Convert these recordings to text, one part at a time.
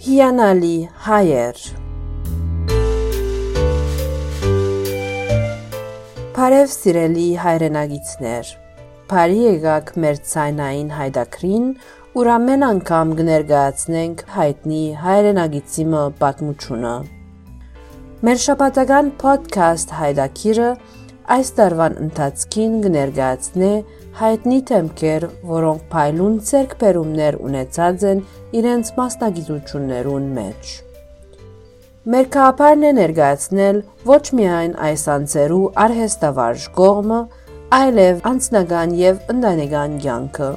Հիանալի հայեր Բարև սիրելի հայրենագիցներ Բարի եկաք մեր ցայնային հայդակրին ուր ամեն անգամ կներկայացնենք հայտնի հայրենագիցիմը պատմությունը Մեր շաբաթական podcast հայդակիրը այս տարվան ընթացքին կներկայացնե հայտնի թեմքեր, որոնք փայլուն ցերկբերումներ ունեցած են իրենց մասնագիտություններուն մեջ։ Մեր կապարն է ներկայացնել ոչ միայն այս անձերու արհեստավարժ կողմը, այլև անձնական եւ ընտանեկան կյանքը։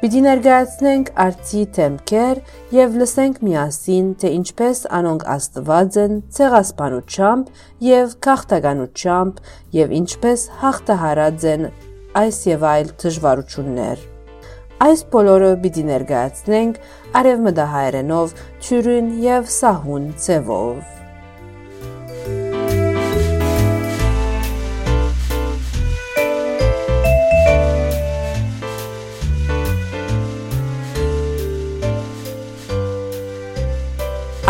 Պիտի ներկայացնենք արծի թեմքեր եւ լսենք միասին, թե ինչպես անոնք աստված են ցեղասպանությամբ եւ քաղաքականությամբ եւ ինչպես հաղթահարած են այս եւ այլ դժվարություններ։ Այս բոլորը պիտի ներկայացնենք արևմտահայերենով, ճյուրին եւ սահուն ցևով։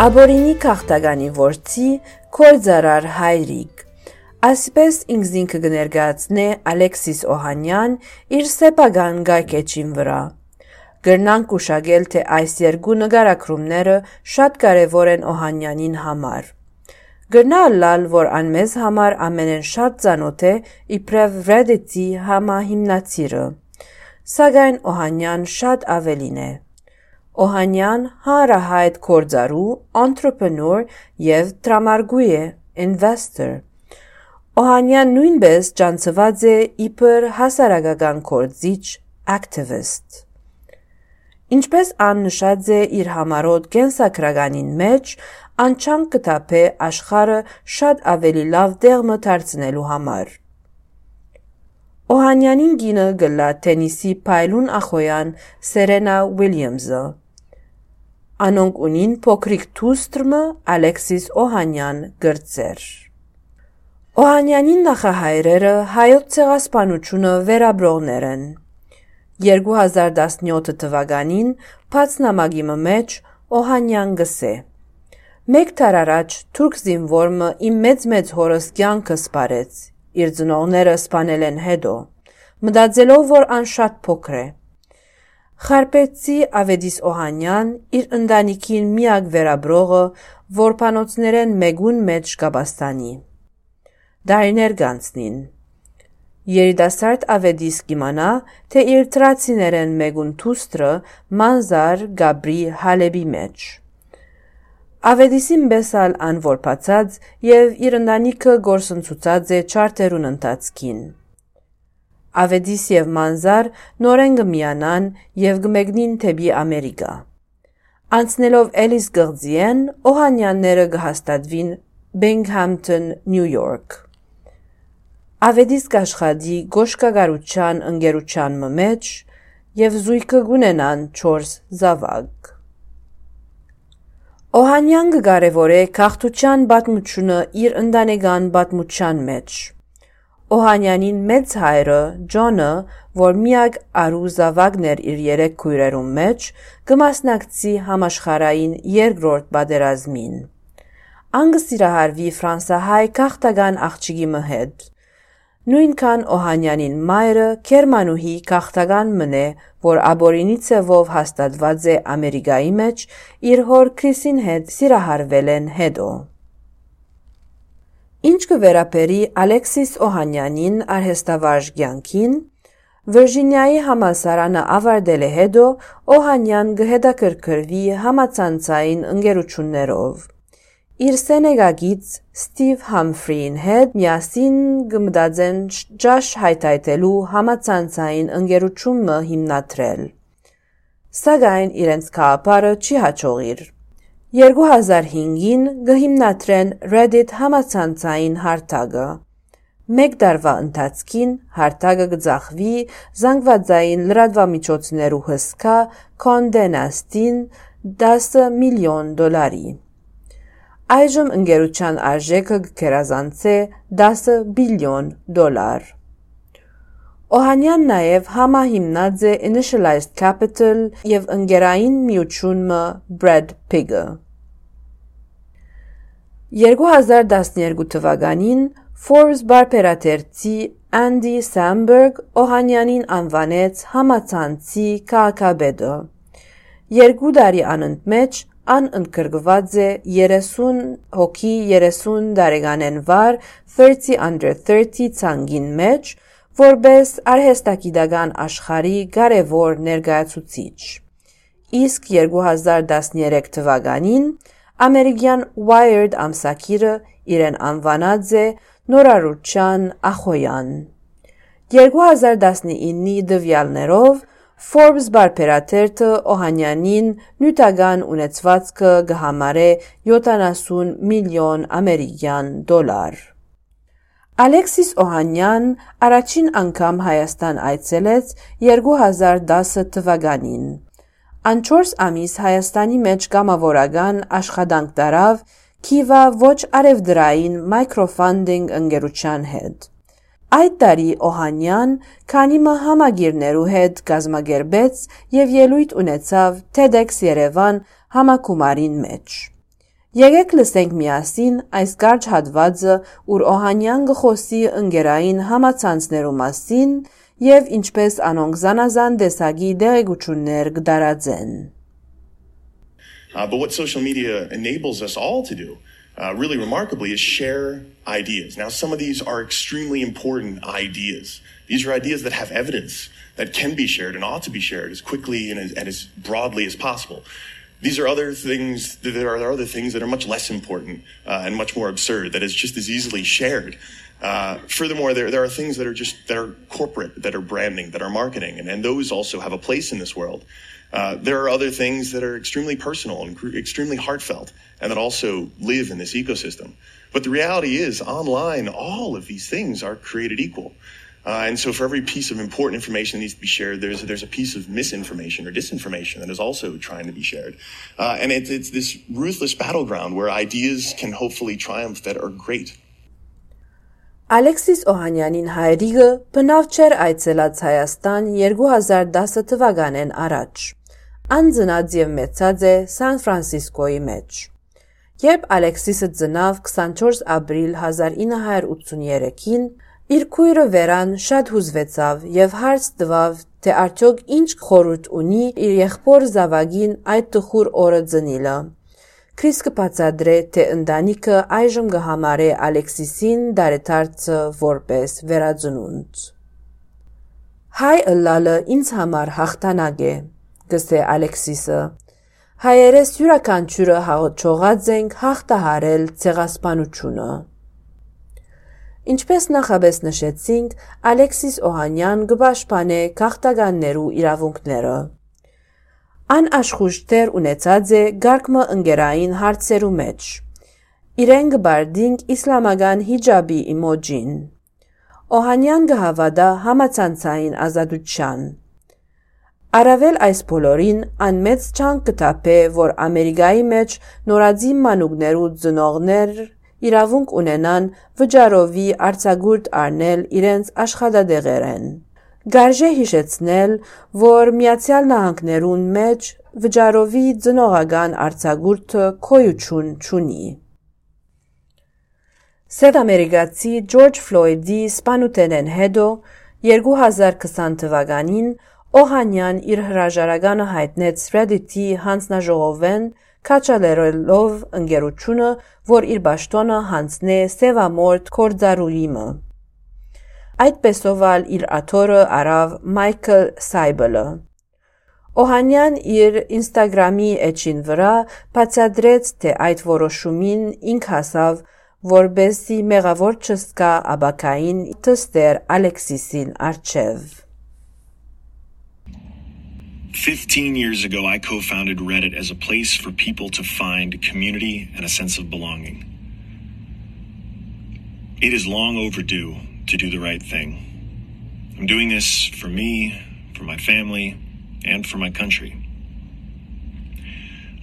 Աբորինի քաղտականի ворցի կորձարար հայրիկ։ Այսպես ինքս ինքը գներգացնե Ալեքսիս Օհանյան իր սեպական գայքեչին վրա։ Գրնանք ուշագել, թե այս երկու նկարակրումները շատ կարևոր են Օհանյանին համար։ Գրնալ լալ, որ ան մեզ համար ամենեն շատ ծանոթ է իբրև Reddit-ի համահիմնացիրը։ Սակայն Օհանյան շատ ավելին է։ Օհանյան հանրահայտ գործարու, entrepreneur եւ տրամարգու է, investor։ Օհանյան նույնպես ճանցված է իբր հասարակական գործիչ, activist։ Ինչպես ան նշած է իր համարոտ կենսակրականին մեջ, անչան կտապե աշխարը շատ ավելի լավ դեղմը դարձնելու համար։ Օհանյանին գինը գլա թենիսի պայլուն ախոյան Սերենա Ուիլյամսը։ Անոնք ունին փոքրիկ թուստրմը Ալեքսիս Օհանյան գրծեր։ Օհանյանին նախահայրերը հայոց ցեղասպանությունը վերաբրողներ են։ 2017 թվականին բաց նամակի մեջ Օհանյան գսե. Մեկ տար առաջ թուրք զինվորը իմ մեծ-մեծ հորս կյանքը սպարեց։ Իր ծնողները սպանել են հետո։ Մտածելով, որ ան շատ փոքր է։ Խարպեցի Ավետիս Օհանյան իր ընտանիքին միակ վերաբրողը որբանոցներեն մեկուն մեջ Կաբաստանի։ Դարիներ գանցնին։ Երիտասարդ Ավետիս կիմանա, թե իր տրացիներեն մեկուն թուստրը մանզար Գաբրի Հալեբի մեջ։ Ավետիսին բեսալ անորբացած եւ իր ընտանիքը գործընծուցած է չարտերուն ընթացքին։ Ավեդիս եւ Մանզար նորեն կմիանան եւ կմեկնին թեպի Ամերիկա։ Անցնելով Էլիս գղձիեն, Օհանյանները կհաստատվին Բենգհամպտոն, Նյու Յորք։ Ավեդիս կաշխատի գոշկագարության ընկերության մեջ եւ զույգը գունենան 4 զավակ։ Օհանյան կկարևորե քաղաքության պատմությունը իր ընտանեկան պատմության մեջ։ Օհանյանին մեծ հայրը Ջոնը, որ միակ արու զավակն էր իր երեք քույրերում մեջ, կմասնակցի համաշխարային երկրորդ պատերազմին։ Անգ սիրահարվի ֆրանսահայ քաղաքտական աղջիկի մհետ։ Նույնքան Օհանյանին մայրը Գերմանուհի քաղաքտական մնե, որ աբորինի ցևով հաստատված է Ամերիկայի մեջ, իր հոր Քրիսին հետ սիրահարվել են հետո։ Ինչ կվերապերի Ալեքսիս Օհանյանին արհեստավարժ կյանքին, Վիրջինիայի համալսարանը ավարտել է հետո Օհանյան կհետաքրքրվի համացանցային ընկերություններով։ Իր սենեգագից Ստիվ Համֆրին հետ միասին կմտածեն ճաշ հայթայթելու համացանցային ընկերությունը հիմնադրել։ Սակայն իրենց քաղաքարը չի հաջողիր։ 2005-ին կհիմնադրեն Reddit համացանցային հարթակը։ Մեկ տարվա ընթացքին հարթակը կձախվի զանգվածային լրատվամիջոցներու հսկա Nast-ին 10 միլիոն դոլարի։ Այժմ ընկերության արժեքը կգերազանցե 10 բիլիոն դոլար։ Օհանյան նաև համահիմնած է Initialized Capital եւ ընկերային միությունը Bread Pig-ը։ 2012 թվականին Forbes բարբերաթերթի Andy Samberg Օհանյանին անվանեց համացանցի քաղաքաբեդը։ Երկու տարի անընդմեջ ան ընդգրկված է 30 հոգի 30 տարեկանեն վար 30 under 30 ցանգին մեջ, որբես արհեստագիտական աշխարհի կարևոր ներկայացուցիչ։ Իսկ 2013 թվականին ամերիկյան Wired ամսագիրը իրեն անվանած է նորարության ախոյան։ 2019-ի դվյալներով Forbes բարբերաթերթը Օհանյանին նյութական ունեցվածքը գհամարե 70 միլիոն ամերիկյան դոլար։ Ալեքսիս Օհանյան առաջին անգամ Հայաստան այցելեց 2010 թվականին։ Ան 4 ամիս Հայաստանի մեջ կամավորական աշխատանք տարավ Kiva ոչ արևդրային microfunding ընկերության հետ։ Այդ տարի Օհանյան քանի համագիրներու հետ գազմագերբեց եւ ելույթ ունեցավ TEDx Երևան համակումարին մեջ։ Եկեք լսենք միասին այս կարճ հատվածը, ուր Օհանյան գխոսի ընկերային համացանցներու մասին եւ ինչպես անոնք զանազան տեսակի դեղեցություններ կդարածեն։ Uh, but what social media enables us all to do, uh, really remarkably, is share ideas. Now, some of these are extremely important ideas. These are ideas that have evidence that can be shared and ought to be shared as quickly and as, and as broadly as possible. These are other things. There are, other things that are much less important uh, and much more absurd that is just as easily shared. Uh, furthermore, there, there are things that are just that are corporate, that are branding, that are marketing, and, and those also have a place in this world. Uh, there are other things that are extremely personal and cr- extremely heartfelt and that also live in this ecosystem. But the reality is, online, all of these things are created equal. Uh, and so, for every piece of important information that needs to be shared, there's there's a piece of misinformation or disinformation that is also trying to be shared. Uh, and it, it's this ruthless battleground where ideas can hopefully triumph that are great. Ալեքսիս Օհանյանին հայրիկը բնավ չեր այցելած Հայաստան 2010 թվականեն առաջ։ Անձնած եւ մեծած է Սան Ֆրանցիսկոյի մեջ։ Երբ Ալեքսիսը ծնավ 24 ապրիլ 1983-ին, իր քույրը Վերան շատ հուզվեցավ եւ հարց տվավ, թե արդյոք ինչ խորհուրդ ունի իր եղբոր Զավագին այդ տխուր օրը ծնիլը։ Քրիս կբացատրե, թե ընտանիքը այժմ կհամարե Ալեքսիսին դարեթարցը որպես վերածնունդ։ Հայ ըլլալը ինձ համար հաղթանակ է, գսե Ալեքսիսը։ Հայերես յուրաքանչյուրը հաղորդողած ենք հաղթահարել ցեղասպանությունը։ Ինչպես նախաբես նշեցինք, Ալեքսիս Օհանյան գբաշխանե քաղաքականներու իրավունքները։ Ան աշխուժտեր ունեցած է գարկմը ընկերային հարցերու մեջ։ Իրեն գբարդինք իսլամական հիջաբի իմոջին։ Օհանյան գհավադա համացանցային ազատության։ Առավել այս բոլորին անմեծ չանք կտապե, որ Ամերիկայի մեջ նորածին մանուկներու ծնողներ իրավունք ունենան վճարովի արձագուրդ առնել իրենց աշխատադեղերեն։ Գարժե հիշեցնել, որ Միացյալ Նահանգներուն մեջ վճարովի ծնողական արձագուրդը քոյություն չունի։ Սև ամերիկացի Ջորջ Ֆլոյդի սպանութենեն հետո 2020 թվականին Օհանյան իր հրաժարականը հայտնեց Reddit-ի հանձնաժողովեն քաչալերելով ընկերությունը, որ իր ճաշտոնը հանձնե սևամորթ կորձարույիմը։ Այդպեսով ալ իր աթորը արավ Մայքլ Սայբելը։ Օհանյան իր Instagram-ի էջին վրա բացադրեց, թե այդ որոշումին ինք հասավ, որբեսի մեղավոր չսկա աբակային թստեր Ալեքսիսին արչև։ 15 years ago, I co founded Reddit as a place for people to find community and a sense of belonging. It is long overdue to do the right thing. I'm doing this for me, for my family, and for my country.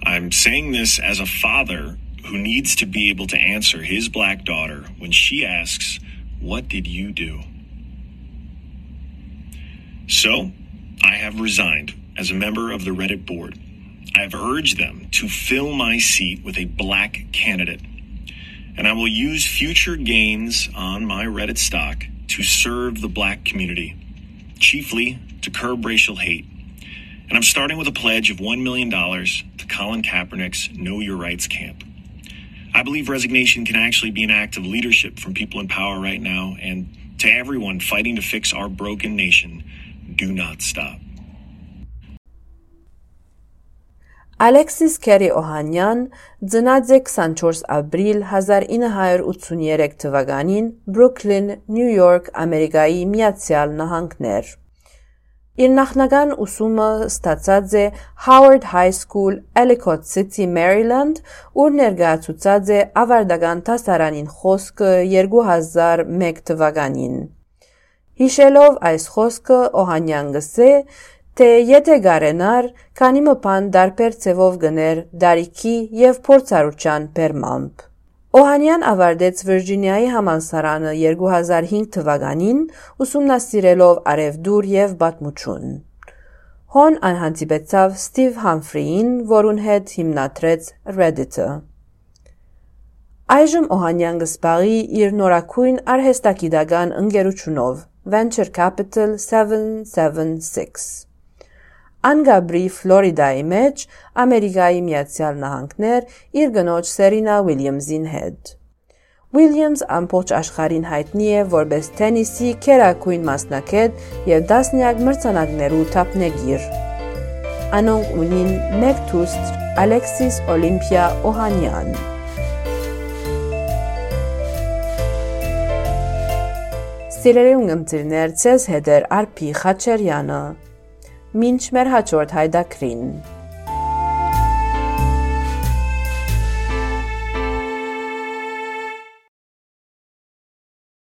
I'm saying this as a father who needs to be able to answer his black daughter when she asks, What did you do? So, I have resigned as a member of the Reddit board. I have urged them to fill my seat with a black candidate. And I will use future gains on my Reddit stock to serve the black community, chiefly to curb racial hate. And I'm starting with a pledge of $1 million to Colin Kaepernick's Know Your Rights camp. I believe resignation can actually be an act of leadership from people in power right now. And to everyone fighting to fix our broken nation, do not stop. Ալեքսիս Քերի Օհանյան ծնած է 24 ապրիլ 1983 թվականին Բրուքլին, Նյու Յորք, Ամերիկայի Միացյալ Նահանգներ։ Իր նախնական ուսումը ստացած է Howard High School, Ellicott City, Maryland, ուր ներկայացուցած է ավարտական դասարանին խոսքը 2001 թվականին։ Հիշելով այս խոսքը Օհանյան գսե, թե եթե գարենար, քանի մփան դարբեր ցևով գներ դարիքի եւ փորձառության բերմամբ։ Օհանյան ավարտեց Վիրջինիայի համալսարանը 2005 թվականին, ուսումնասիրելով արևդուր եւ պատմություն։ Հոն անհանդիպեցավ Ստիվ Համֆրիին, որուն հետ հիմնադրեց Reddit-ը։ Այժմ Օհանյան գսպաղի իր նորակույն արհեստագիտական ընկերությունով Venture Capital 776 Անգաբրի Ֆլորիդայի մեջ Ամերիկայի Միացյալ Նահանգներ իր գնոջ Սերինա Ուիլյամսին հետ։ Ուիլյամս ամբողջ աշխարհին հայտնի է որպես թենիսի քերակույն մասնակետ եւ դասնյակ մրցանակներու թափնեգիր։ Անոնք ունին մեկ դուստ Ալեքսիս Օլիմպիա Օհանյան։ Սիրելի ունգընտիրներ, ցեզ հետ է Արփի Խաչերյանը։ Մինչ մեր հաջորդ հայդակրին։